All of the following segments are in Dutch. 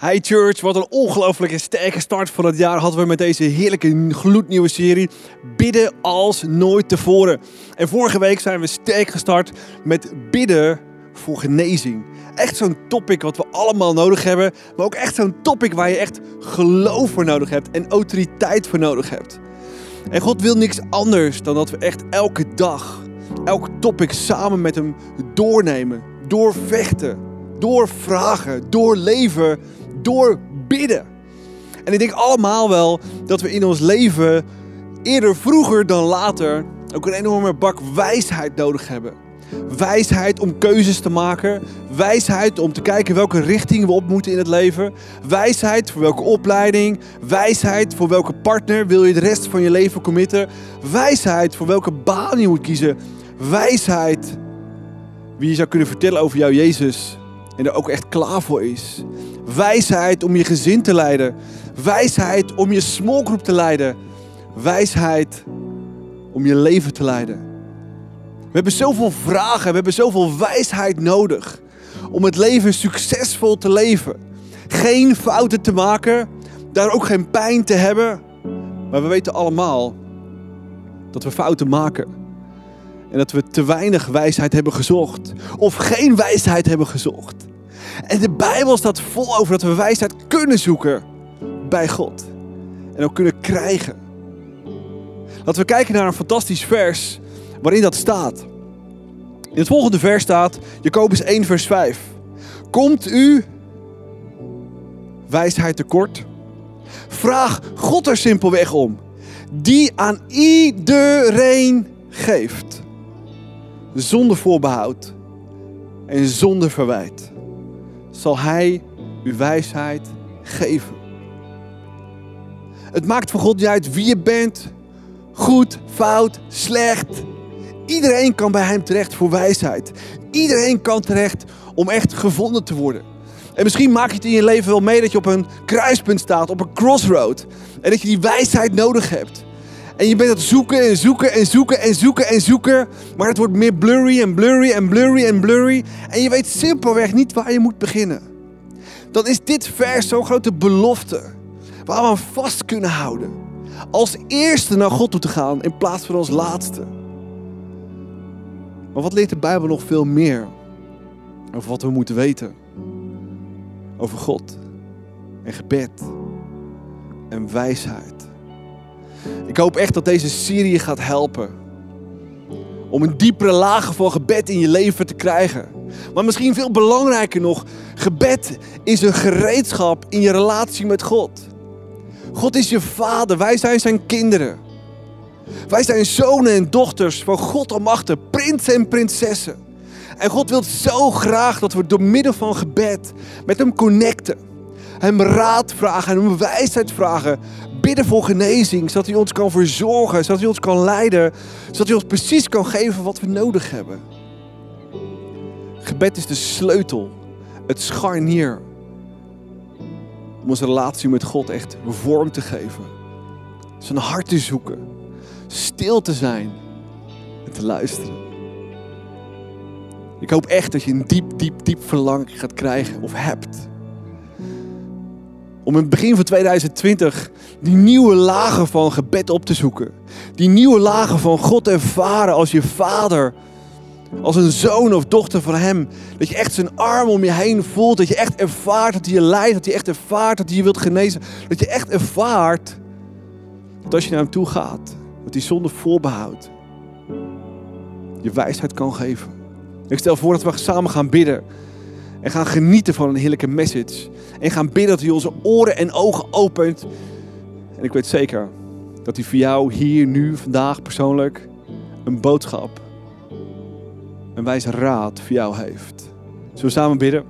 Hi Church, wat een ongelooflijke sterke start van het jaar hadden we met deze heerlijke gloednieuwe serie Bidden als nooit tevoren. En vorige week zijn we sterk gestart met bidden voor genezing. Echt zo'n topic wat we allemaal nodig hebben, maar ook echt zo'n topic waar je echt geloof voor nodig hebt en autoriteit voor nodig hebt. En God wil niks anders dan dat we echt elke dag, elk topic samen met hem doornemen, doorvechten, doorvragen, doorleven door bidden. En ik denk allemaal wel dat we in ons leven eerder vroeger dan later ook een enorme bak wijsheid nodig hebben. Wijsheid om keuzes te maken. Wijsheid om te kijken welke richting we op moeten in het leven. Wijsheid voor welke opleiding. Wijsheid voor welke partner wil je de rest van je leven committen. Wijsheid voor welke baan je moet kiezen. Wijsheid wie je zou kunnen vertellen over jou Jezus en er ook echt klaar voor is. Wijsheid om je gezin te leiden. Wijsheid om je smallgroep te leiden. Wijsheid om je leven te leiden. We hebben zoveel vragen, we hebben zoveel wijsheid nodig om het leven succesvol te leven. Geen fouten te maken, daar ook geen pijn te hebben. Maar we weten allemaal dat we fouten maken. En dat we te weinig wijsheid hebben gezocht. Of geen wijsheid hebben gezocht. En de Bijbel staat vol over dat we wijsheid kunnen zoeken bij God. En ook kunnen krijgen. Laten we kijken naar een fantastisch vers waarin dat staat. In het volgende vers staat Jacobus 1 vers 5. Komt u wijsheid tekort? Vraag God er simpelweg om. Die aan iedereen geeft. Zonder voorbehoud en zonder verwijt zal Hij uw wijsheid geven. Het maakt voor God niet uit wie je bent, goed, fout, slecht. Iedereen kan bij Hem terecht voor wijsheid. Iedereen kan terecht om echt gevonden te worden. En misschien maak je het in je leven wel mee dat je op een kruispunt staat, op een crossroad. En dat je die wijsheid nodig hebt. En je bent aan het zoeken en zoeken en zoeken en zoeken en zoeken. Maar het wordt meer blurry en blurry en blurry en blurry. En je weet simpelweg niet waar je moet beginnen. Dan is dit vers zo'n grote belofte. Waar we aan vast kunnen houden. Als eerste naar God toe te gaan in plaats van als laatste. Maar wat leert de Bijbel nog veel meer? Over wat we moeten weten. Over God. En gebed. En wijsheid. Ik hoop echt dat deze serie gaat helpen. Om een diepere lagen van gebed in je leven te krijgen. Maar misschien veel belangrijker nog, gebed is een gereedschap in je relatie met God. God is je vader, wij zijn zijn kinderen. Wij zijn zonen en dochters van God almachtig, prinsen en prinsessen. En God wil zo graag dat we door middel van gebed met hem connecten. Hem raad vragen en hem wijsheid vragen bidden voor genezing, zodat hij ons kan verzorgen, zodat hij ons kan leiden, zodat hij ons precies kan geven wat we nodig hebben. Gebed is de sleutel, het scharnier om onze relatie met God echt vorm te geven. Zijn hart te zoeken, stil te zijn en te luisteren. Ik hoop echt dat je een diep, diep, diep verlangen gaat krijgen of hebt om in het begin van 2020 die nieuwe lagen van gebed op te zoeken. Die nieuwe lagen van God ervaren als je vader. Als een zoon of dochter van hem. Dat je echt zijn arm om je heen voelt. Dat je echt ervaart dat hij je leidt. Dat je echt ervaart dat hij je wilt genezen. Dat je echt ervaart dat als je naar hem toe gaat. Dat hij zonder voorbehoud je wijsheid kan geven. Ik stel voor dat we samen gaan bidden. En gaan genieten van een heerlijke message. En gaan bidden dat hij onze oren en ogen opent. En ik weet zeker dat hij voor jou hier, nu, vandaag persoonlijk een boodschap, een wijze raad voor jou heeft. Zullen we samen bidden?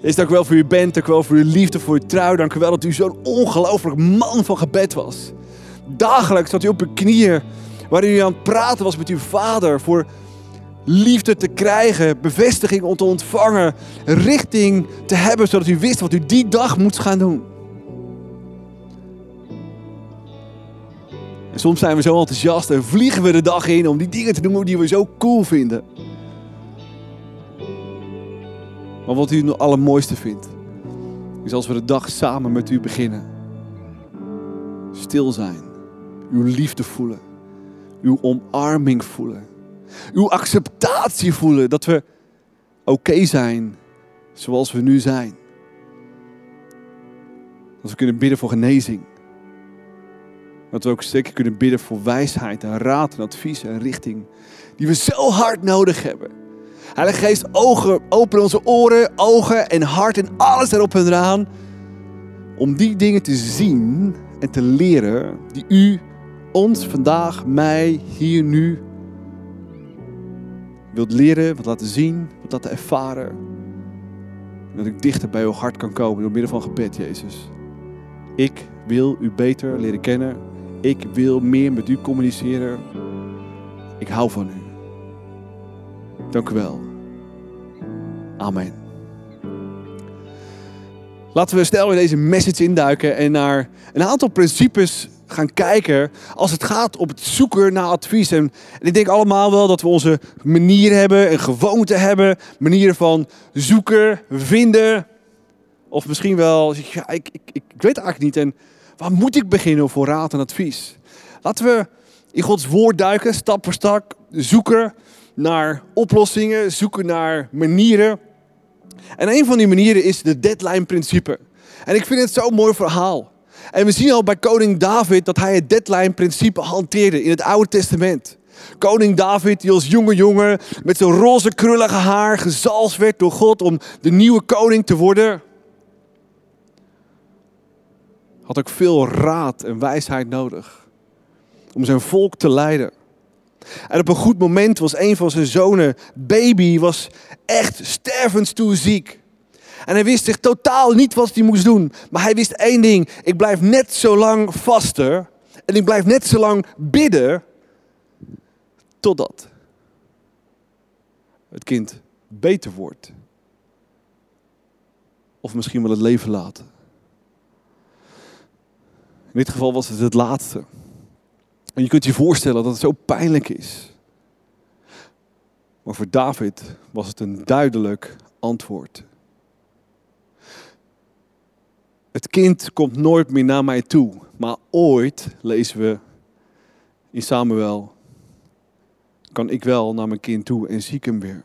Is dank u wel voor u bent, dank u wel voor uw liefde, voor uw trouw. Dank u wel dat u zo'n ongelooflijk man van gebed was. Dagelijks zat u op uw knieën, waarin u aan het praten was met uw vader voor liefde te krijgen, bevestiging om te ontvangen, richting te hebben, zodat u wist wat u die dag moet gaan doen. En soms zijn we zo enthousiast en vliegen we de dag in om die dingen te doen die we zo cool vinden. Maar wat u het allermooiste vindt, is als we de dag samen met u beginnen. Stil zijn, uw liefde voelen, uw omarming voelen, uw acceptatie voelen, dat we oké zijn zoals we nu zijn. Dat we kunnen bidden voor genezing. Dat we ook zeker kunnen bidden voor wijsheid en raad en advies en richting. Die we zo hard nodig hebben. Heilige Geest, ogen, open onze oren, ogen en hart en alles erop en eraan. Om die dingen te zien en te leren die u ons vandaag, mij, hier, nu wilt leren, wilt laten zien, wilt laten ervaren. En dat ik dichter bij uw hart kan komen door middel van gebed, Jezus. Ik wil u beter leren kennen. Ik wil meer met u communiceren. Ik hou van u. Dank u wel. Amen. Laten we snel in deze message induiken en naar een aantal principes gaan kijken als het gaat op het zoeken naar advies. En, ik denk allemaal wel dat we onze manier hebben, een gewoonte hebben, manieren van zoeken, vinden. Of misschien wel, ik, ik, ik weet eigenlijk niet. En waar moet ik beginnen voor raad en advies? Laten we in Gods woord duiken, stap voor stap, zoeken naar oplossingen, zoeken naar manieren. En een van die manieren is de deadline-principe. En ik vind het zo'n mooi verhaal. En we zien al bij koning David dat hij het deadline-principe hanteerde in het Oude Testament. Koning David, die als jonge jongen met zijn roze krullige haar gezalfd werd door God om de nieuwe koning te worden, had ook veel raad en wijsheid nodig om zijn volk te leiden. En op een goed moment was een van zijn zonen, baby, was echt stervenstoe ziek. En hij wist zich totaal niet wat hij moest doen. Maar hij wist één ding. Ik blijf net zo lang vasten. En ik blijf net zo lang bidden. Totdat het kind beter wordt. Of misschien wel het leven laten. In dit geval was het het laatste. En je kunt je voorstellen dat het zo pijnlijk is. Maar voor David was het een duidelijk antwoord. Het kind komt nooit meer naar mij toe. Maar ooit, lezen we in Samuel, kan ik wel naar mijn kind toe en zie ik hem weer.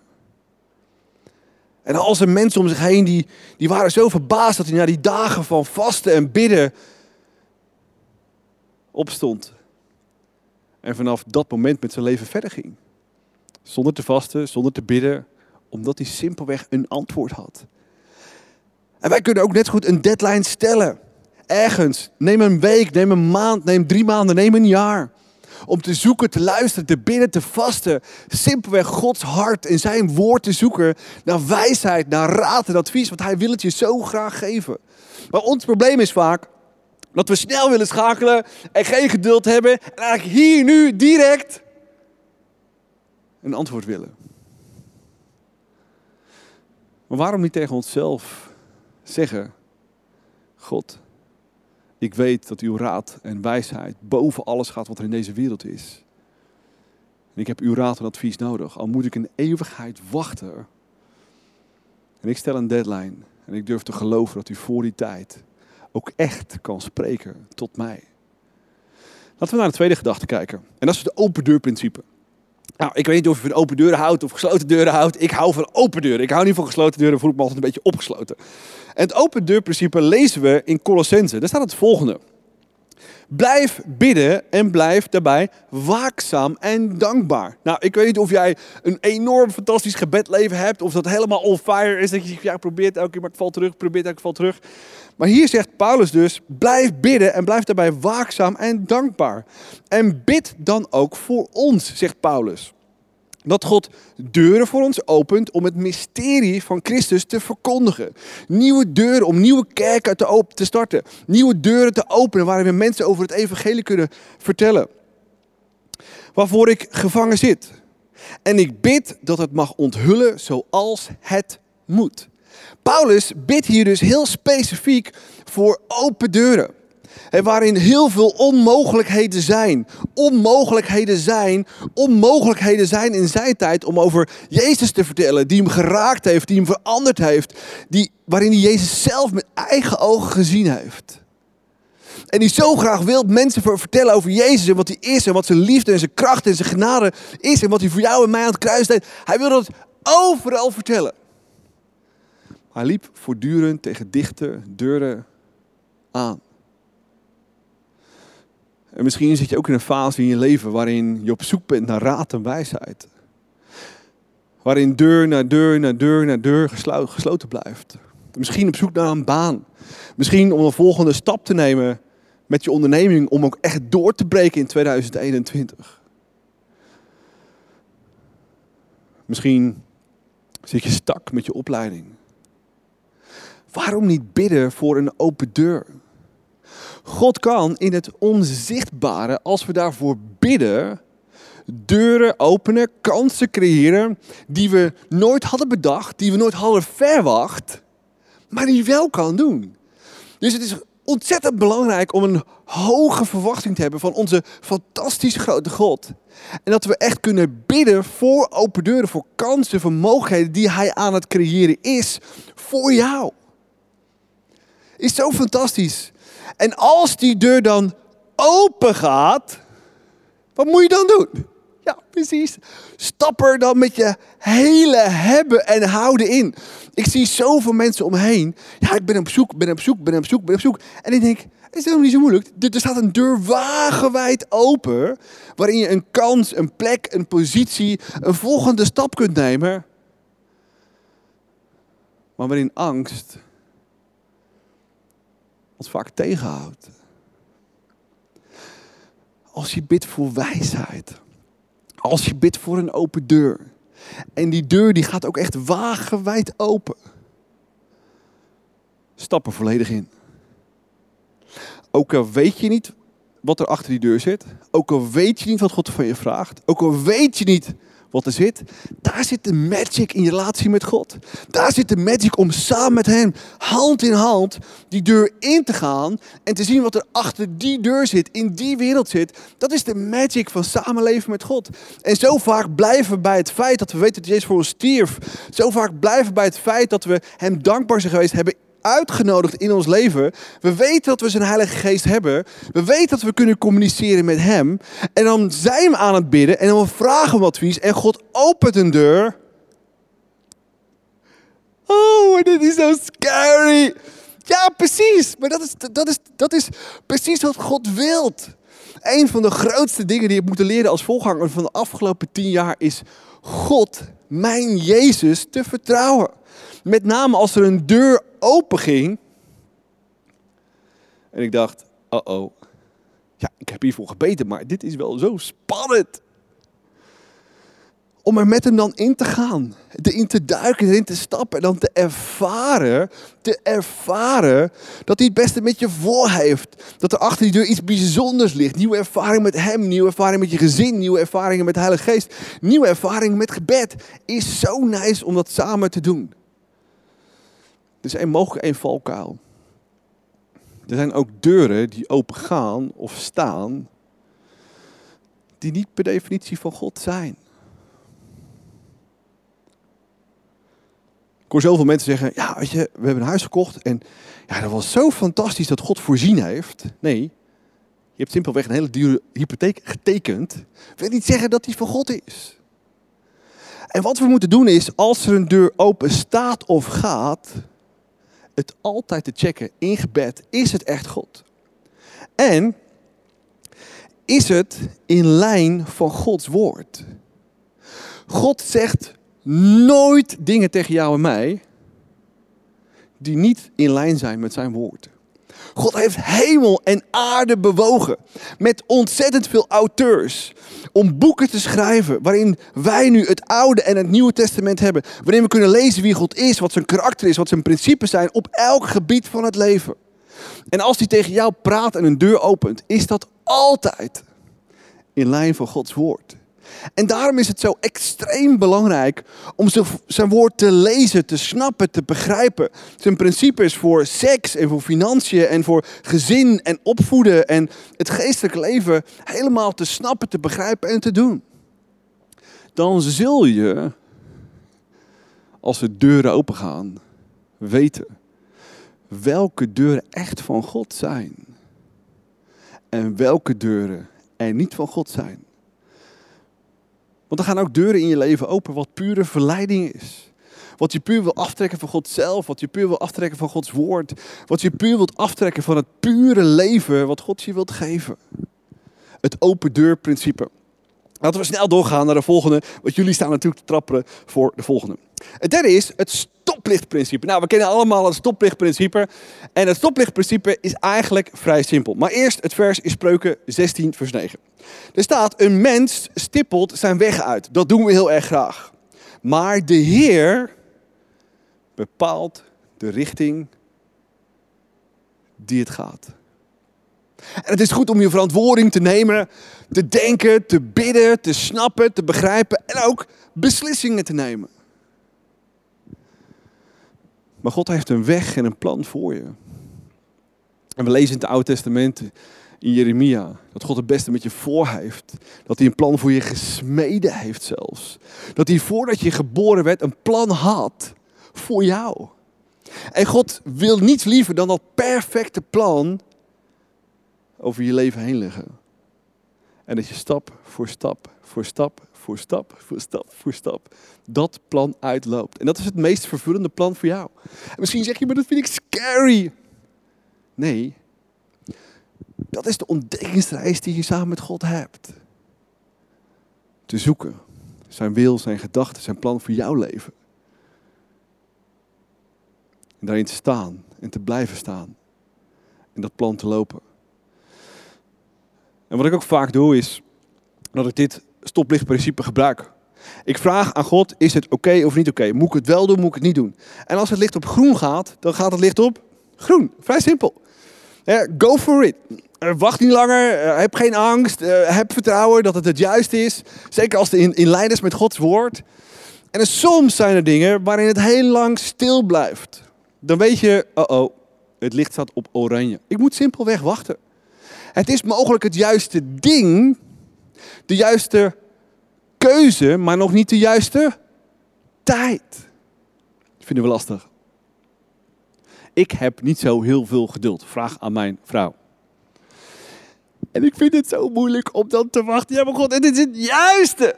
En al zijn mensen om zich heen, die, die waren zo verbaasd dat hij na die dagen van vasten en bidden opstond. En vanaf dat moment met zijn leven verder ging. Zonder te vasten, zonder te bidden, omdat hij simpelweg een antwoord had. En wij kunnen ook net goed een deadline stellen. Ergens. Neem een week, neem een maand, neem drie maanden, neem een jaar. Om te zoeken, te luisteren, te bidden, te vasten. Simpelweg Gods hart en zijn woord te zoeken. Naar wijsheid, naar raad en advies. Want hij wil het je zo graag geven. Maar ons probleem is vaak dat we snel willen schakelen en geen geduld hebben. En eigenlijk hier nu direct een antwoord willen. Maar waarom niet tegen onszelf zeggen: God, ik weet dat uw raad en wijsheid boven alles gaat wat er in deze wereld is. En ik heb uw raad en advies nodig. Al moet ik een eeuwigheid wachten. En ik stel een deadline. En ik durf te geloven dat u voor die tijd ook echt kan spreken tot mij. Laten we naar de tweede gedachte kijken. En dat is het open deurprincipe. Nou, ik weet niet of je van open deuren houdt of gesloten deuren houdt. Ik hou van open deuren. Ik hou niet van gesloten deuren, voel ik me altijd een beetje opgesloten. En het open deurprincipe lezen we in Colossense. Daar staat het volgende. Blijf bidden en blijf daarbij waakzaam en dankbaar. Nou, ik weet niet of jij een enorm fantastisch gebedleven hebt. Of dat helemaal on fire is. Dat je ja, probeert elke keer, maar ik val terug. Probeert elke keer, val terug. Maar hier zegt Paulus dus, blijf bidden en blijf daarbij waakzaam en dankbaar. En bid dan ook voor ons, zegt Paulus. Dat God deuren voor ons opent om het mysterie van Christus te verkondigen. Nieuwe deuren om nieuwe kerken te, open, te starten. Nieuwe deuren te openen waarin we mensen over het evangelie kunnen vertellen. Waarvoor ik gevangen zit. En ik bid dat het mag onthullen zoals het moet. Paulus bidt hier dus heel specifiek voor open deuren. En waarin heel veel onmogelijkheden zijn. Onmogelijkheden zijn. Onmogelijkheden zijn in zijn tijd om over Jezus te vertellen. Die hem geraakt heeft, die hem veranderd heeft. Die, waarin hij Jezus zelf met eigen ogen gezien heeft. En die zo graag wil mensen vertellen over Jezus en wat hij is. En wat zijn liefde en zijn kracht en zijn genade is. En wat hij voor jou en mij aan het kruis deed. Hij wil dat overal vertellen. Hij liep voortdurend tegen dichte deuren aan. En misschien zit je ook in een fase in je leven waarin je op zoek bent naar raad en wijsheid. Waarin deur na deur na deur na deur gesloten blijft. Misschien op zoek naar een baan. Misschien om een volgende stap te nemen met je onderneming om ook echt door te breken in 2021. Misschien zit je stak met je opleiding. Waarom niet bidden voor een open deur? God kan in het onzichtbare, als we daarvoor bidden, deuren openen, kansen creëren die we nooit hadden bedacht, die we nooit hadden verwacht, maar die wel kan doen. Dus het is ontzettend belangrijk om een hoge verwachting te hebben van onze fantastisch grote God. En dat we echt kunnen bidden voor open deuren, voor kansen, voor mogelijkheden die Hij aan het creëren is voor jou. Is zo fantastisch. En als die deur dan open gaat, wat moet je dan doen? Ja, precies. Stap er dan met je hele hebben en houden in. Ik zie zoveel mensen omheen. Ja, ik ben op zoek, ben op zoek, ben op zoek, ben op zoek. En ik denk, het is helemaal niet zo moeilijk. Er staat een deur wagenwijd open. Waarin je een kans, een plek, een positie, een volgende stap kunt nemen. Maar waarin angst ons vaak tegenhoudt. Als je bidt voor wijsheid. Als je bidt voor een open deur. En die deur die gaat ook echt wagenwijd open. Stap er volledig in. Ook al weet je niet wat er achter die deur zit. Ook al weet je niet wat God van je vraagt. Ook al weet je niet wat er zit. Daar zit de magic in je relatie met God. Daar zit de magic om samen met Hem, hand in hand, die deur in te gaan. En te zien wat er achter die deur zit, in die wereld zit. Dat is de magic van samenleven met God. En zo vaak blijven we bij het feit dat we weten dat Jezus voor ons stierf. Zo vaak blijven we bij het feit dat we Hem dankbaar zijn geweest hebben uitgenodigd in ons leven. We weten dat we zijn Heilige Geest hebben. We weten dat we kunnen communiceren met Hem. En dan zijn we aan het bidden en dan vragen we advies. En God opent een deur. Oh, dit is zo scary. Ja, precies. Maar dat is, dat is, dat is precies wat God wilt. Een van de grootste dingen die ik moet leren als voorganger van de afgelopen tien jaar is God, mijn Jezus, te vertrouwen. Met name als er een deur open ging. En ik dacht, oh oh. Ja, ik heb hiervoor gebeten, maar dit is wel zo spannend. Om er met hem dan in te gaan. Erin te duiken, erin te stappen. En dan te ervaren, te ervaren dat hij het beste met je voor heeft. Dat er achter die deur iets bijzonders ligt. Nieuwe ervaring met hem, nieuwe ervaring met je gezin, nieuwe ervaringen met de Heilige Geest. Nieuwe ervaringen met gebed. Is zo nice om dat samen te doen. Er is één mogelijk één valkuil. Er zijn ook deuren die open gaan of staan, die niet per definitie van God zijn. Ik hoor zoveel mensen zeggen, ja, we hebben een huis gekocht en ja, dat was zo fantastisch dat God voorzien heeft. Nee, je hebt simpelweg een hele dure hypotheek getekend. wil niet zeggen dat die van God is. En wat we moeten doen is, als er een deur open staat of gaat, het altijd te checken in gebed. Is het echt God? En is het in lijn van Gods woord? God zegt nooit dingen tegen jou en mij die niet in lijn zijn met zijn woord. God heeft hemel en aarde bewogen met ontzettend veel auteurs om boeken te schrijven waarin wij nu het Oude en het Nieuwe Testament hebben. Waarin we kunnen lezen wie God is, wat zijn karakter is, wat zijn principes zijn op elk gebied van het leven. En als hij tegen jou praat en een deur opent, is dat altijd in lijn van Gods woord. En daarom is het zo extreem belangrijk om zijn woord te lezen, te snappen, te begrijpen. Zijn principes voor seks en voor financiën en voor gezin en opvoeden en het geestelijke leven helemaal te snappen, te begrijpen en te doen. Dan zul je, als de deuren opengaan, weten welke deuren echt van God zijn. En welke deuren er niet van God zijn. Want er gaan ook deuren in je leven open wat pure verleiding is. Wat je puur wil aftrekken van God zelf. Wat je puur wil aftrekken van Gods woord. Wat je puur wilt aftrekken van het pure leven wat God je wilt geven. Het open deurprincipe. Laten we snel doorgaan naar de volgende. Want jullie staan natuurlijk te trappelen voor de volgende. Het derde is het stoplichtprincipe. Nou, we kennen allemaal het stoplichtprincipe. En het stoplichtprincipe is eigenlijk vrij simpel. Maar eerst het vers in Spreuken 16, vers 9. Er staat, een mens stippelt zijn weg uit. Dat doen we heel erg graag. Maar de Heer bepaalt de richting die het gaat. En het is goed om je verantwoording te nemen, te denken, te bidden, te snappen, te begrijpen en ook beslissingen te nemen. Maar God heeft een weg en een plan voor je. En we lezen in het Oude Testament in Jeremia dat God het beste met je voor heeft. Dat hij een plan voor je gesmeden heeft zelfs. Dat hij voordat je geboren werd een plan had voor jou. En God wil niets liever dan dat perfecte plan over je leven heen leggen. En dat je stap voor stap, voor stap, voor stap, voor stap, voor stap dat plan uitloopt. En dat is het meest vervullende plan voor jou. En misschien zeg je, maar dat vind ik scary. Nee, dat is de ontdekkingsreis die je samen met God hebt. Te zoeken. Zijn wil, zijn gedachten, zijn plan voor jouw leven. En daarin te staan en te blijven staan. En dat plan te lopen. En wat ik ook vaak doe is dat ik dit stoplichtprincipe gebruik. Ik vraag aan God, is het oké of niet oké? Moet ik het wel doen, moet ik het niet doen? En als het licht op groen gaat, dan gaat het licht op groen. Vrij simpel. go for it. Eh, wacht niet langer, uh, heb geen angst, uh, heb vertrouwen dat het het juiste is. Zeker als het in, in lijn is met Gods woord. En soms zijn er dingen waarin het heel lang stil blijft. Dan weet je, oh oh, het licht staat op oranje. Ik moet simpelweg wachten. Het is mogelijk het juiste ding, de juiste keuze, maar nog niet de juiste tijd. Dat vinden we lastig. Ik heb niet zo heel veel geduld. Vraag aan mijn vrouw. En ik vind het zo moeilijk om dan te wachten. Ja, maar God, het is het juiste.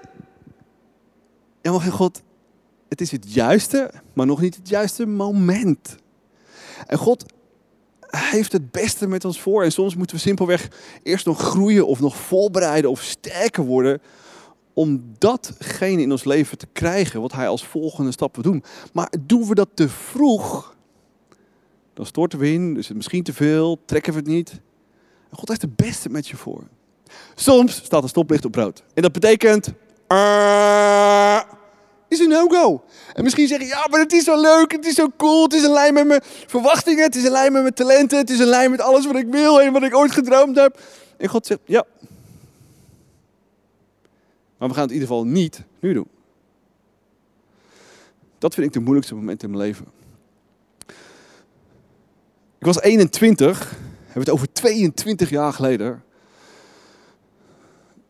Ja, God, het is het juiste, maar nog niet het juiste moment. En God heeft het beste met ons voor. En soms moeten we simpelweg eerst nog groeien of nog voorbereiden of sterker worden. Om datgene in ons leven te krijgen wat Hij als volgende stap wil doen. Maar doen we dat te vroeg, dan storten we in. Is het misschien te veel? Trekken we het niet? God heeft het beste met je voor. Soms staat een stoplicht op rood. En dat betekent... Uh, is een no-go. En misschien zeg je, ja, maar het is zo leuk, het is zo cool, het is een lijn met mijn verwachtingen, het is een lijn met mijn talenten, het is een lijn met alles wat ik wil en wat ik ooit gedroomd heb. En God zegt, ja. Maar we gaan het in ieder geval niet nu doen. Dat vind ik de moeilijkste moment in mijn leven. Ik was 21 hebben het over 22 jaar geleden.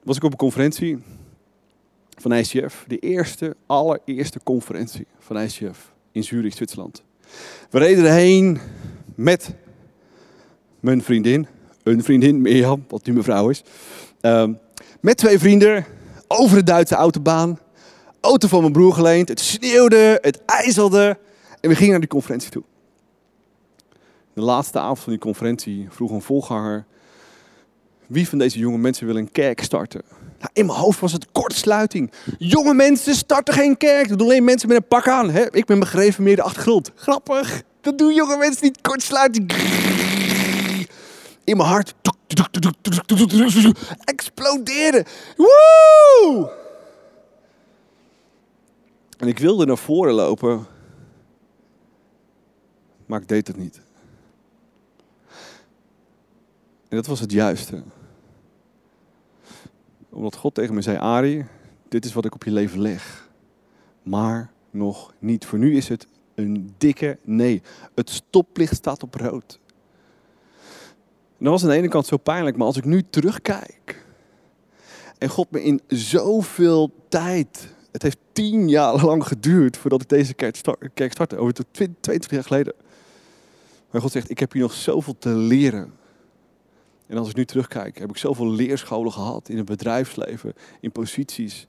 Was ik op een conferentie van ICF. De eerste, allereerste conferentie van ICF in Zurich, Zwitserland. We reden erheen met mijn vriendin. Een vriendin, Mirjam, wat nu mijn vrouw is. Ehm, met twee vrienden over de Duitse autobaan. Auto van mijn broer geleend. Het sneeuwde, het ijzelde. En we gingen naar die conferentie toe de laatste avond van die conferentie vroeg een volganger: wie van deze jonge mensen wil een kerk starten? Nou, in mijn hoofd was het kortsluiting. Jonge mensen starten geen kerk. Dat doen alleen mensen met een pak aan. Hè? Ik ben begrepen meer de achtergrond. Grappig. Dat doen jonge mensen niet. Kortsluiting. In mijn hart. Explodeerde. Woe! En ik wilde naar voren lopen. Maar ik deed het niet. En dat was het juiste. Omdat God tegen me zei, Ari, dit is wat ik op je leven leg. Maar nog niet. Voor nu is het een dikke nee. Het stoplicht staat op rood. En dat was aan de ene kant zo pijnlijk, maar als ik nu terugkijk en God me in zoveel tijd, het heeft tien jaar lang geduurd voordat ik deze kerk startte, over 22 jaar geleden. Maar God zegt, ik heb hier nog zoveel te leren. En als ik nu terugkijk, heb ik zoveel leerscholen gehad in het bedrijfsleven, in posities,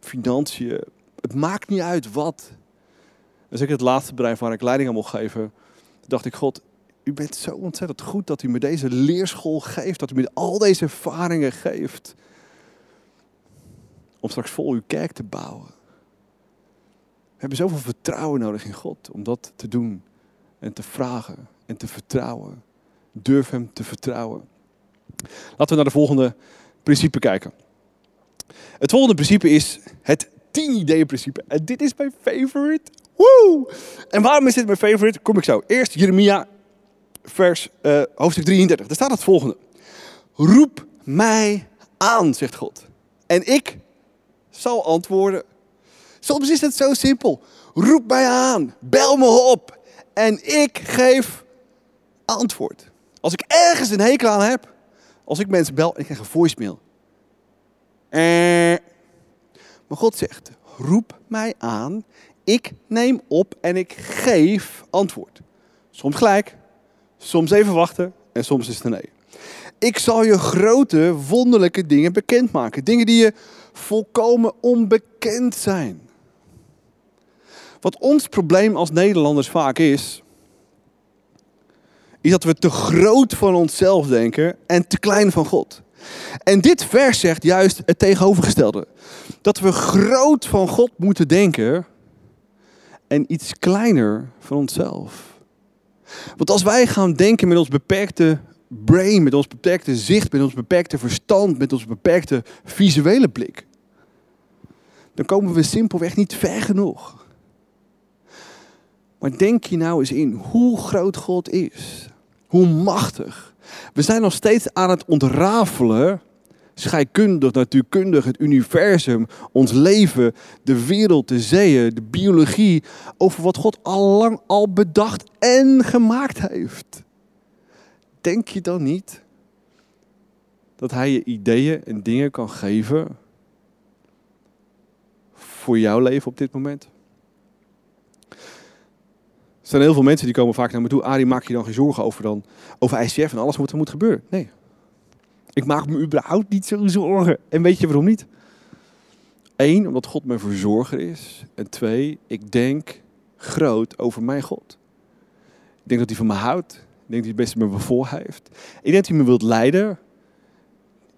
financiën. Het maakt niet uit wat. En zeker het laatste bedrijf waar ik leiding aan mocht geven, dacht ik, God, u bent zo ontzettend goed dat u me deze leerschool geeft, dat u me al deze ervaringen geeft. Om straks vol uw kerk te bouwen. We hebben zoveel vertrouwen nodig in God om dat te doen en te vragen en te vertrouwen. Durf Hem te vertrouwen. Laten we naar de volgende principe kijken. Het volgende principe is het 10 ideeën principe. En dit is mijn favorite. Woe! En waarom is dit mijn favorite? Kom ik zo. Eerst Jeremia, vers, uh, hoofdstuk 33. Daar staat het volgende. Roep mij aan, zegt God. En ik zal antwoorden. Soms is het zo simpel. Roep mij aan. Bel me op. En ik geef antwoord. Als ik ergens een hekel aan heb, als ik mensen bel en ik krijg een voicemail. Eh. Maar God zegt, roep mij aan, ik neem op en ik geef antwoord. Soms gelijk, soms even wachten en soms is het een nee. Ik zal je grote, wonderlijke dingen bekendmaken. Dingen die je volkomen onbekend zijn. Wat ons probleem als Nederlanders vaak is, is dat we te groot van onszelf denken en te klein van God. En dit vers zegt juist het tegenovergestelde. Dat we groot van God moeten denken en iets kleiner van onszelf. Want als wij gaan denken met ons beperkte brain, met ons beperkte zicht, met ons beperkte verstand, met ons beperkte visuele blik, dan komen we simpelweg niet ver genoeg. Maar denk je nou eens in hoe groot God is. Hoe machtig. We zijn nog steeds aan het ontrafelen, scheikundig, natuurkundig, het universum, ons leven, de wereld, de zeeën, de biologie, over wat God al lang al bedacht en gemaakt heeft. Denk je dan niet dat Hij je ideeën en dingen kan geven voor jouw leven op dit moment? Er zijn heel veel mensen die komen vaak naar me toe. Arie, maak je dan geen zorgen over, dan, over ICF en alles wat er moet gebeuren? Nee. Ik maak me überhaupt niet zo zorgen. En weet je waarom niet? Eén, omdat God mijn verzorger is. En twee, ik denk groot over mijn God. Ik denk dat hij van me houdt. Ik denk dat hij het beste met me voor heeft. Ik denk dat hij me wilt leiden.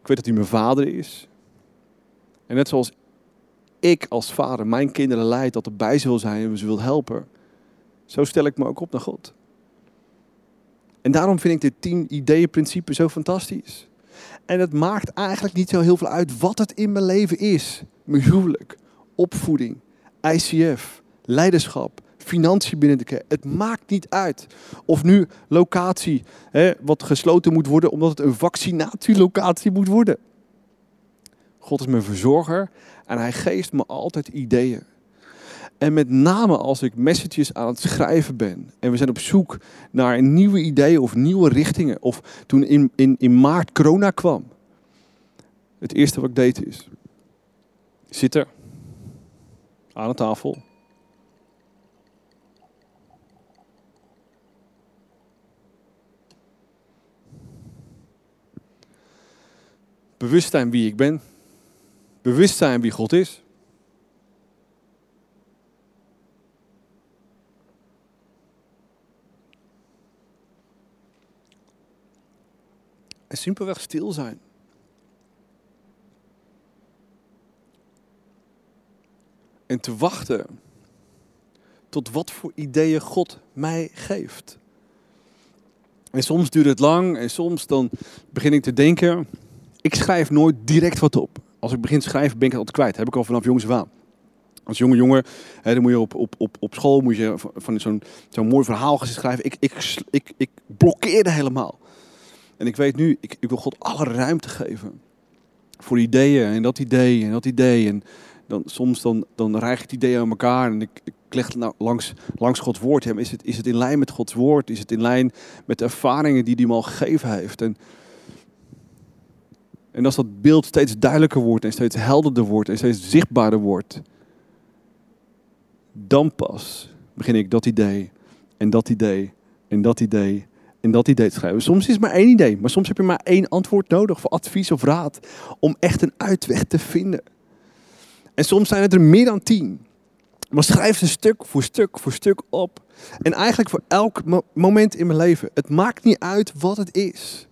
Ik weet dat hij mijn vader is. En net zoals ik als vader mijn kinderen leid, dat erbij zal zijn en ze wil helpen zo stel ik me ook op naar God. En daarom vind ik dit tien ideeën principe zo fantastisch. En het maakt eigenlijk niet zo heel veel uit wat het in mijn leven is. Mijn huwelijk, opvoeding, ICF, leiderschap, financiën binnen de kerk. Het maakt niet uit. Of nu locatie, hè, wat gesloten moet worden omdat het een vaccinatielocatie moet worden. God is mijn verzorger en hij geeft me altijd ideeën. En met name als ik messages aan het schrijven ben en we zijn op zoek naar nieuwe ideeën of nieuwe richtingen. Of toen in, in, in maart corona kwam. Het eerste wat ik deed is zitten aan de tafel. Bewust zijn wie ik ben. Bewust zijn wie God is. En simpelweg stil zijn. En te wachten tot wat voor ideeën God mij geeft. En soms duurt het lang en soms dan begin ik te denken. Ik schrijf nooit direct wat op. Als ik begin te schrijven ben ik het altijd kwijt. heb ik al vanaf jongs af aan. Als jonge jongen, hè, dan moet je op, op, op, op school moet je van zo'n zo'n mooi verhaal gaan schrijven. Ik, ik, ik, ik blokkeerde helemaal. En ik weet nu, ik, ik wil God alle ruimte geven. Voor ideeën en dat idee en dat idee. En dan, soms dan, dan rijg ik ideeën aan elkaar en ik, ik leg het nou langs, langs Gods woord. Is, het, is het in lijn met Gods woord? Is het in lijn met de ervaringen die hij me al gegeven heeft? En, en als dat beeld steeds duidelijker wordt en steeds helderder wordt en steeds zichtbaarder wordt, dan pas begin ik dat idee en dat idee en dat idee en dat idee te schrijven. Soms is maar één idee, maar soms heb je maar één antwoord nodig voor advies of raad om echt een uitweg te vinden. En soms zijn het er meer dan tien. Maar schrijf ze stuk voor stuk voor stuk op. En eigenlijk voor elk moment in mijn leven. Het maakt niet uit wat het is.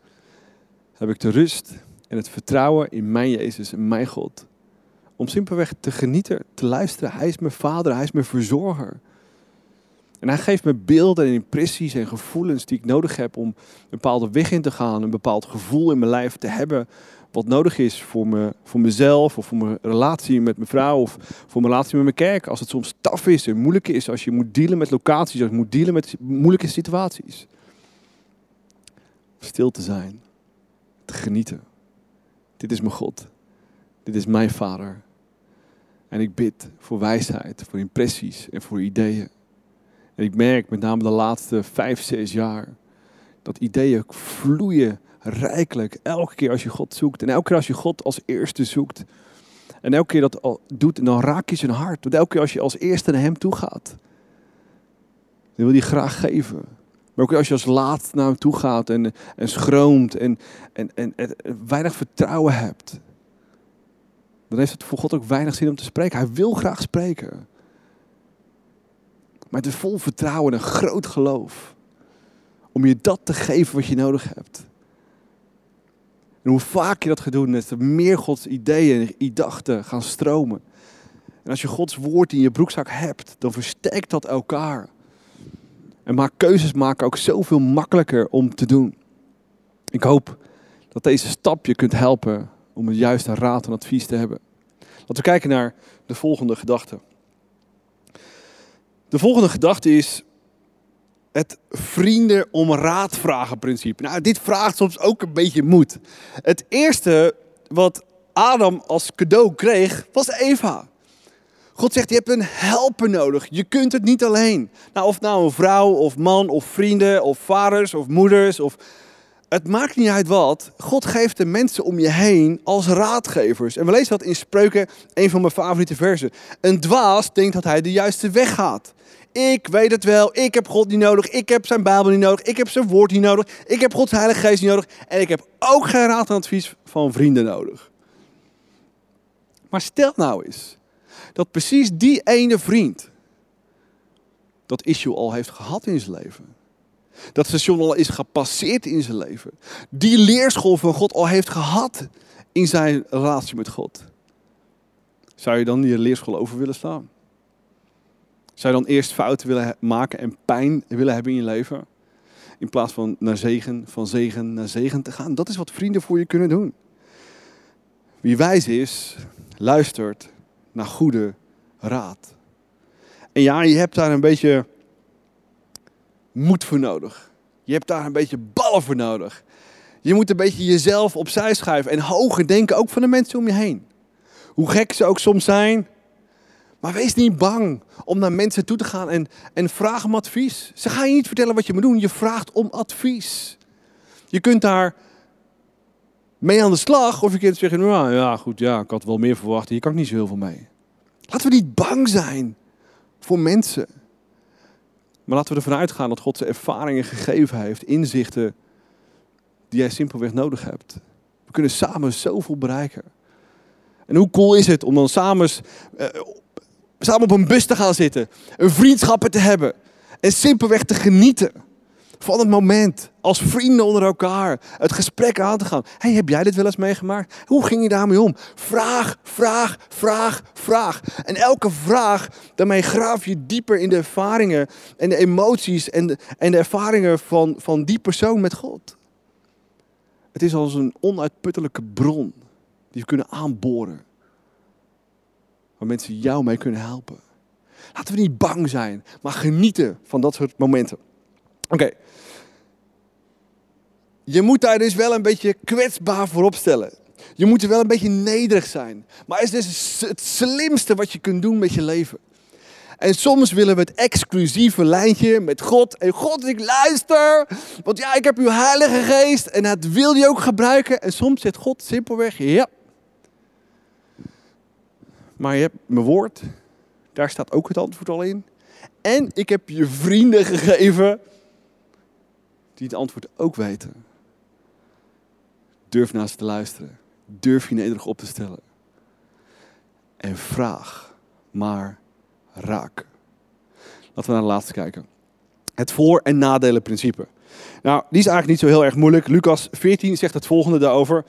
Heb ik de rust en het vertrouwen in mijn Jezus en mijn God. Om simpelweg te genieten, te luisteren. Hij is mijn vader, hij is mijn verzorger. En hij geeft me beelden en impressies en gevoelens die ik nodig heb om een bepaalde weg in te gaan. Een bepaald gevoel in mijn lijf te hebben wat nodig is voor, me, voor mezelf of voor mijn relatie met mijn vrouw of voor mijn relatie met mijn kerk. Als het soms taf is en moeilijk is, als je moet dealen met locaties, als je moet dealen met moeilijke situaties. Stil te zijn, te genieten. Dit is mijn God. Dit is mijn Vader. En ik bid voor wijsheid, voor impressies en voor ideeën. En ik merk met name de laatste vijf, zes jaar dat ideeën vloeien rijkelijk. Elke keer als je God zoekt. En elke keer als je God als eerste zoekt. En elke keer dat doet, dan raak je zijn hart. Want elke keer als je als eerste naar hem toe gaat. Dan wil hij graag geven. Maar ook als je als laat naar hem toe gaat en, en schroomt en, en, en, en, weinig vertrouwen hebt. Dan heeft het voor God ook weinig zin om te spreken. Hij wil graag spreken. Maar het is vol vertrouwen en groot geloof. Om je dat te geven wat je nodig hebt. En hoe vaak je dat gaat doen, des te meer Gods ideeën en gedachten gaan stromen. En als je Gods woord in je broekzak hebt, dan versterkt dat elkaar. En maakt keuzes maken ook zoveel makkelijker om te doen. Ik hoop dat deze stap je kunt helpen om het juiste raad en advies te hebben. Laten we kijken naar de volgende gedachte. De volgende gedachte is het vrienden om raad vragen principe. Nou, dit vraagt soms ook een beetje moed. Het eerste wat Adam als cadeau kreeg, was Eva. God zegt, je hebt een helper nodig. Je kunt het niet alleen. Nou, of nou een vrouw of man of vrienden of vaders of moeders of... Het maakt niet uit wat. God geeft de mensen om je heen als raadgevers. En we lezen dat in Spreuken, een van mijn favoriete versen. Een dwaas denkt dat hij de juiste weg gaat. Ik weet het wel. Ik heb God niet nodig. Ik heb zijn Bijbel niet nodig. Ik heb zijn woord niet nodig. Ik heb Gods Heilige Geest niet nodig. En ik heb ook geen raad en advies van vrienden nodig. Maar stel nou eens dat precies die ene vriend dat issue al heeft gehad in zijn leven. Dat station al is gepasseerd in zijn leven. Die leerschool van God al heeft gehad in zijn relatie met God. Zou je dan die leerschool over willen staan? Zou je dan eerst fouten willen maken en pijn willen hebben in je leven? In plaats van naar zegen, van zegen naar zegen te gaan. Dat is wat vrienden voor je kunnen doen. Wie wijs is, luistert naar goede raad. En ja, je hebt daar een beetje moed voor nodig. Je hebt daar een beetje ballen voor nodig. Je moet een beetje jezelf opzij schuiven en hoger denken, ook van de mensen om je heen. Hoe gek ze ook soms zijn, maar wees niet bang om naar mensen toe te gaan en, en vraag om advies. Ze gaan je niet vertellen wat je moet doen, je vraagt om advies. Je kunt daar mee aan de slag of je kunt zeggen, nou ja goed, ja, ik had wel meer verwacht, hier kan ik niet zo heel veel mee. Laten we niet bang zijn voor mensen. Maar laten we ervan uitgaan dat God ze ervaringen gegeven heeft, inzichten die jij simpelweg nodig hebt. We kunnen samen zoveel bereiken. En hoe cool is het om dan samen uh, samen op een bus te gaan zitten, een vriendschappen te hebben en simpelweg te genieten van het moment als vrienden onder elkaar, het gesprek aan te gaan. Hey, heb jij dit wel eens meegemaakt? Hoe ging je daarmee om? Vraag, vraag, vraag, vraag. En elke vraag, daarmee graaf je dieper in de ervaringen en de emoties en de, en de ervaringen van, van die persoon met God. Het is als een onuitputtelijke bron die we kunnen aanboren waar mensen jou mee kunnen helpen. Laten we niet bang zijn, maar genieten van dat soort momenten. Oké. Je moet daar dus wel een beetje kwetsbaar voor opstellen. Je moet wel een beetje nederig zijn. Maar het is het slimste wat je kunt doen met je leven. En soms willen we het exclusieve lijntje met God. En God, ik luister. Want ja, ik heb uw Heilige Geest. En dat wil je ook gebruiken. En soms zegt God simpelweg, ja. Maar je hebt mijn woord. Daar staat ook het antwoord al in. En ik heb je vrienden gegeven. Die het antwoord ook weten. Durf naast te luisteren. Durf je nederig op te stellen. En vraag maar raak. Laten we naar de laatste kijken. Het voor- en nadelenprincipe. Nou, die is eigenlijk niet zo heel erg moeilijk. Lucas 14 zegt het volgende daarover.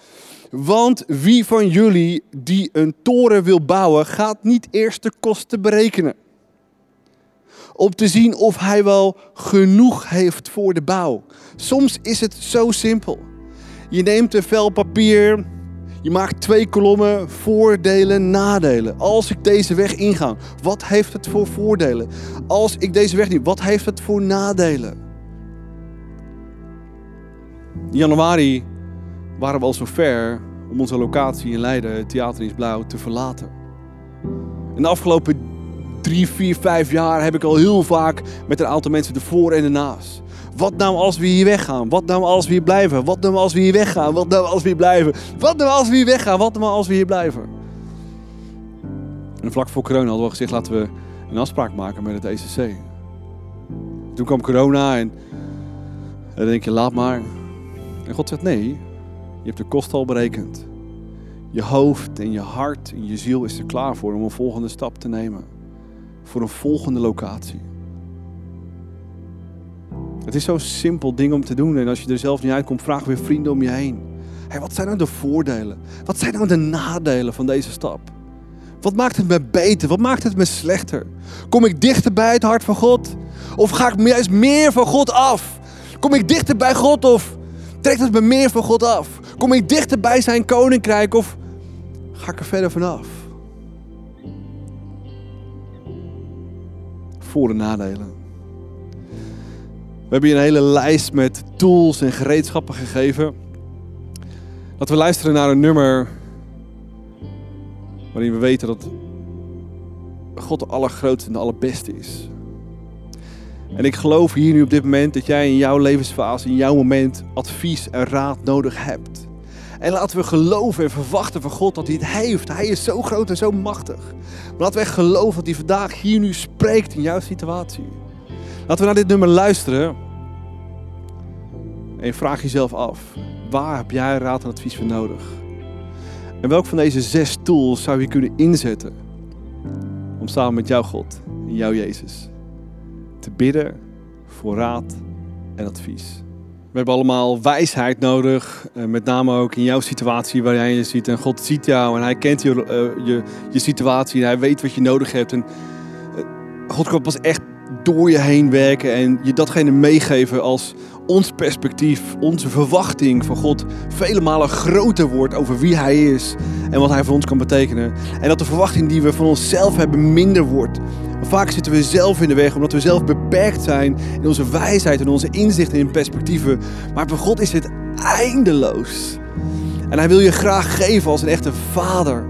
Want wie van jullie die een toren wil bouwen, gaat niet eerst de kosten berekenen. Om te zien of hij wel genoeg heeft voor de bouw. Soms is het zo simpel. Je neemt een vel papier, je maakt twee kolommen, voordelen, nadelen. Als ik deze weg inga, wat heeft het voor voordelen? Als ik deze weg niet, wat heeft het voor nadelen? In januari waren we al zover om onze locatie in Leiden, Theater in Blauw, te verlaten. In de afgelopen drie, vier, vijf jaar heb ik al heel vaak met een aantal mensen de voor en de naast. Wat nou als we hier weggaan? Wat nou als we hier blijven? Wat nou als we hier weggaan? Wat nou als we hier blijven? Wat nou als we hier weggaan? Wat nou als we hier blijven? En vlak voor corona hadden we gezegd, laten we een afspraak maken met het ECC. Toen kwam corona en dan denk je, laat maar. En God zegt, nee, je hebt de kost al berekend. Je hoofd en je hart en je ziel is er klaar voor om een volgende stap te nemen. Voor een volgende locatie. Het is zo'n simpel ding om te doen. En als je er zelf niet uitkomt, vraag weer vrienden om je heen. Hey, wat zijn nou de voordelen? Wat zijn nou de nadelen van deze stap? Wat maakt het me beter? Wat maakt het me slechter? Kom ik dichter bij het hart van God? Of ga ik juist meer van God af? Kom ik dichter bij God of trekt het me meer van God af? Kom ik dichter bij zijn koninkrijk of ga ik er verder vanaf? Voor- en nadelen. We hebben je een hele lijst met tools en gereedschappen gegeven. Laten we luisteren naar een nummer waarin we weten dat God de allergrootste en de allerbeste is. En ik geloof hier nu op dit moment dat jij in jouw levensfase, in jouw moment, advies en raad nodig hebt. En laten we geloven en verwachten van God dat hij het heeft. Hij is zo groot en zo machtig. Laten we echt geloven dat hij vandaag hier nu spreekt in jouw situatie. Laten we naar dit nummer luisteren. En vraag jezelf af, waar heb jij raad en advies voor nodig? En welk van deze zes tools zou je kunnen inzetten om samen met jouw God en jouw Jezus te bidden voor raad en advies? We hebben allemaal wijsheid nodig, eh, met name ook in jouw situatie waar jij je ziet. En God ziet jou en hij kent je, uh, je, je situatie en hij weet wat je nodig hebt. En uh, God kan pas echt door je heen werken en je datgene meegeven als ons perspectief, onze verwachting van God vele malen groter wordt over wie Hij is en wat Hij voor ons kan betekenen. En dat de verwachting die we van onszelf hebben minder wordt. Vaak zitten we zelf in de weg omdat we zelf beperkt zijn in onze wijsheid en onze inzichten en perspectieven. Maar bij God is het eindeloos. En Hij wil je graag geven als een echte vader.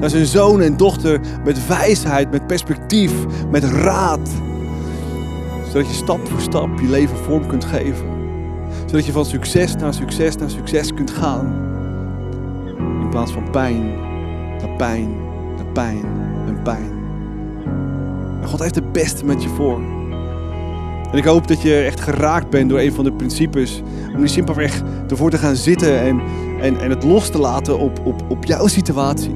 Naar zijn zoon en dochter met wijsheid, met perspectief, met raad zodat je stap voor stap je leven vorm kunt geven. Zodat je van succes naar succes naar succes kunt gaan. In plaats van pijn naar pijn naar pijn en pijn. En God heeft het beste met je voor. En ik hoop dat je echt geraakt bent door een van de principes. Om nu simpelweg ervoor te gaan zitten en, en, en het los te laten op, op, op jouw situatie.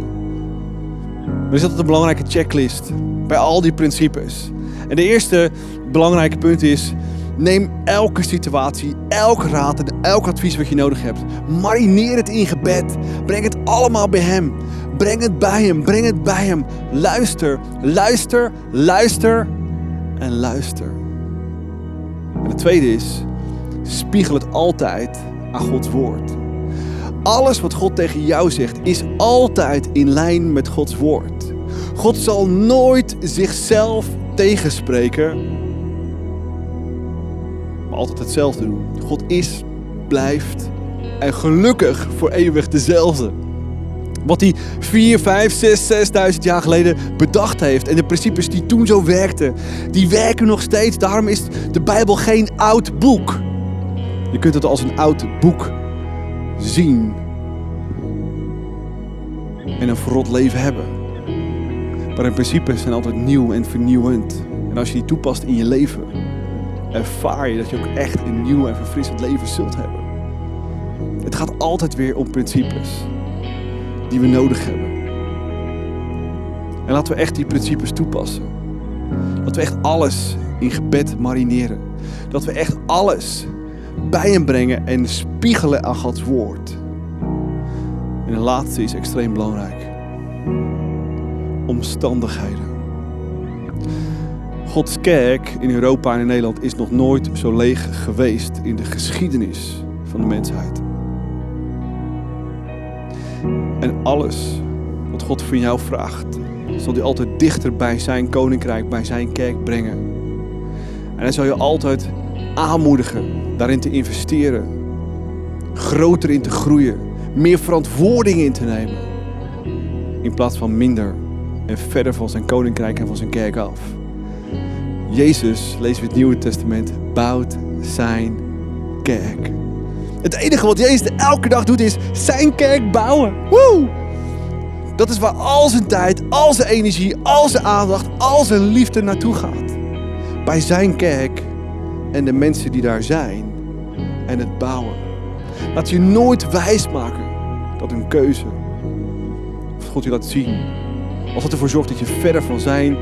Er is altijd een belangrijke checklist bij al die principes. En de eerste belangrijke punt is: neem elke situatie, elk raad en elk advies wat je nodig hebt. Marineer het in gebed. Breng het allemaal bij Hem. Breng het bij Hem. Breng het bij Hem. Luister, luister, luister en luister. En het tweede is: spiegel het altijd aan Gods woord. Alles wat God tegen jou zegt is altijd in lijn met Gods woord. God zal nooit zichzelf tegenspreken, maar altijd hetzelfde doen. God is, blijft en gelukkig voor eeuwig dezelfde. Wat hij 4, 5, 6, 6000 jaar geleden bedacht heeft. En de principes die toen zo werkten, die werken nog steeds. Daarom is de Bijbel geen oud boek. Je kunt het als een oud boek zien. En een verrot leven hebben. Maar in principes zijn altijd nieuw en vernieuwend. En als je die toepast in je leven, ervaar je dat je ook echt een nieuw en verfrissend leven zult hebben. Het gaat altijd weer om principes die we nodig hebben. En laten we echt die principes toepassen. Dat we echt alles in gebed marineren. Dat we echt alles bij hem brengen en spiegelen aan Gods woord. En de laatste is extreem belangrijk. Omstandigheden. Gods kerk in Europa en in Nederland is nog nooit zo leeg geweest in de geschiedenis van de mensheid. En alles wat God van jou vraagt, zal hij altijd dichter bij zijn koninkrijk, bij zijn kerk brengen. En hij zal je altijd aanmoedigen daarin te investeren, groter in te groeien, meer verantwoording in te nemen, in plaats van minder en verder van zijn koninkrijk en van zijn kerk af. Jezus, lezen we het Nieuwe Testament, bouwt zijn kerk. Het enige wat Jezus elke dag doet is zijn kerk bouwen. Woe! Dat is waar al zijn tijd, al zijn energie, al zijn aandacht, al zijn liefde naartoe gaat. Bij zijn kerk en de mensen die daar zijn en het bouwen. Laat je nooit wijsmaken dat een keuze, of God je laat zien, als het ervoor zorgt dat je verder van zijn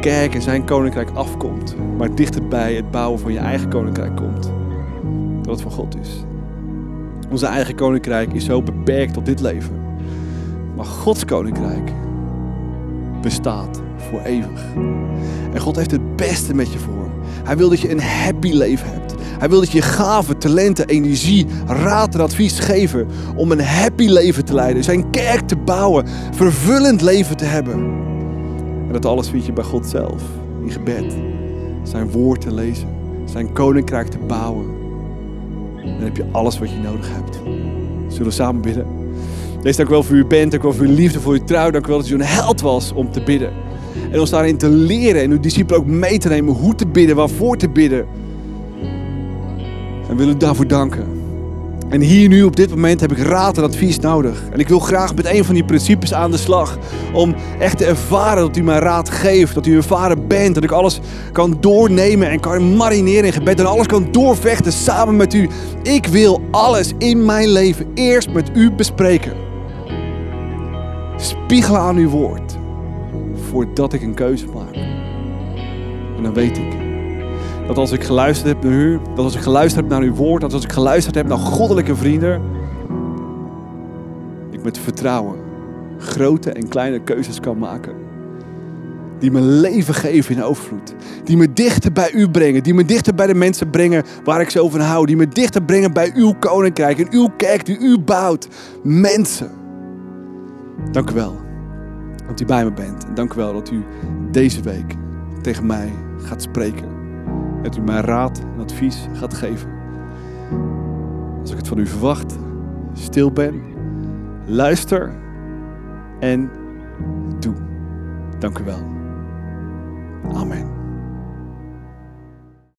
kerk en zijn koninkrijk afkomt, maar dichterbij het bouwen van je eigen koninkrijk komt, dat het van God is. Onze eigen koninkrijk is zo beperkt tot dit leven. Maar Gods koninkrijk bestaat voor eeuwig. En God heeft het beste met je voor. Hij wil dat je een happy leven hebt. Hij wil dat je gaven, talenten, energie, raad en advies geven om een happy leven te leiden. Zijn kerk te bouwen, vervullend leven te hebben. En dat alles vind je bij God zelf, in gebed. Zijn woord te lezen, zijn koninkrijk te bouwen. Dan heb je alles wat je nodig hebt. Zullen we samen bidden? Wees dank wel voor uw bent, dank wel voor uw liefde, voor uw trouw. Dank wel dat u een held was om te bidden. En ons daarin te leren en uw discipelen ook mee te nemen hoe te bidden, waarvoor te bidden. En willen u daarvoor danken. En hier nu op dit moment heb ik raad en advies nodig. En ik wil graag met een van die principes aan de slag. Om echt te ervaren dat u mij raad geeft. Dat u ervaren bent. Dat ik alles kan doornemen en kan marineren in gebed. En alles kan doorvechten samen met u. Ik wil alles in mijn leven eerst met u bespreken. Spiegelen aan uw woord. Voordat ik een keuze maak. En dan weet ik dat als ik geluisterd heb naar u, dat als ik geluisterd heb naar uw woord, dat als ik geluisterd heb naar goddelijke vrienden, ik met vertrouwen grote en kleine keuzes kan maken. Die mijn leven geven in overvloed. Die me dichter bij u brengen. Die me dichter bij de mensen brengen waar ik zo van hou. Die me dichter brengen bij uw koninkrijk en uw kerk die u bouwt. Mensen. Dank u wel dat u bij me bent. En dank u wel dat u deze week tegen mij gaat spreken dat u mij raad en advies gaat geven. Als ik het van u verwacht, stil ben, luister en doe. Dank u wel. Amen.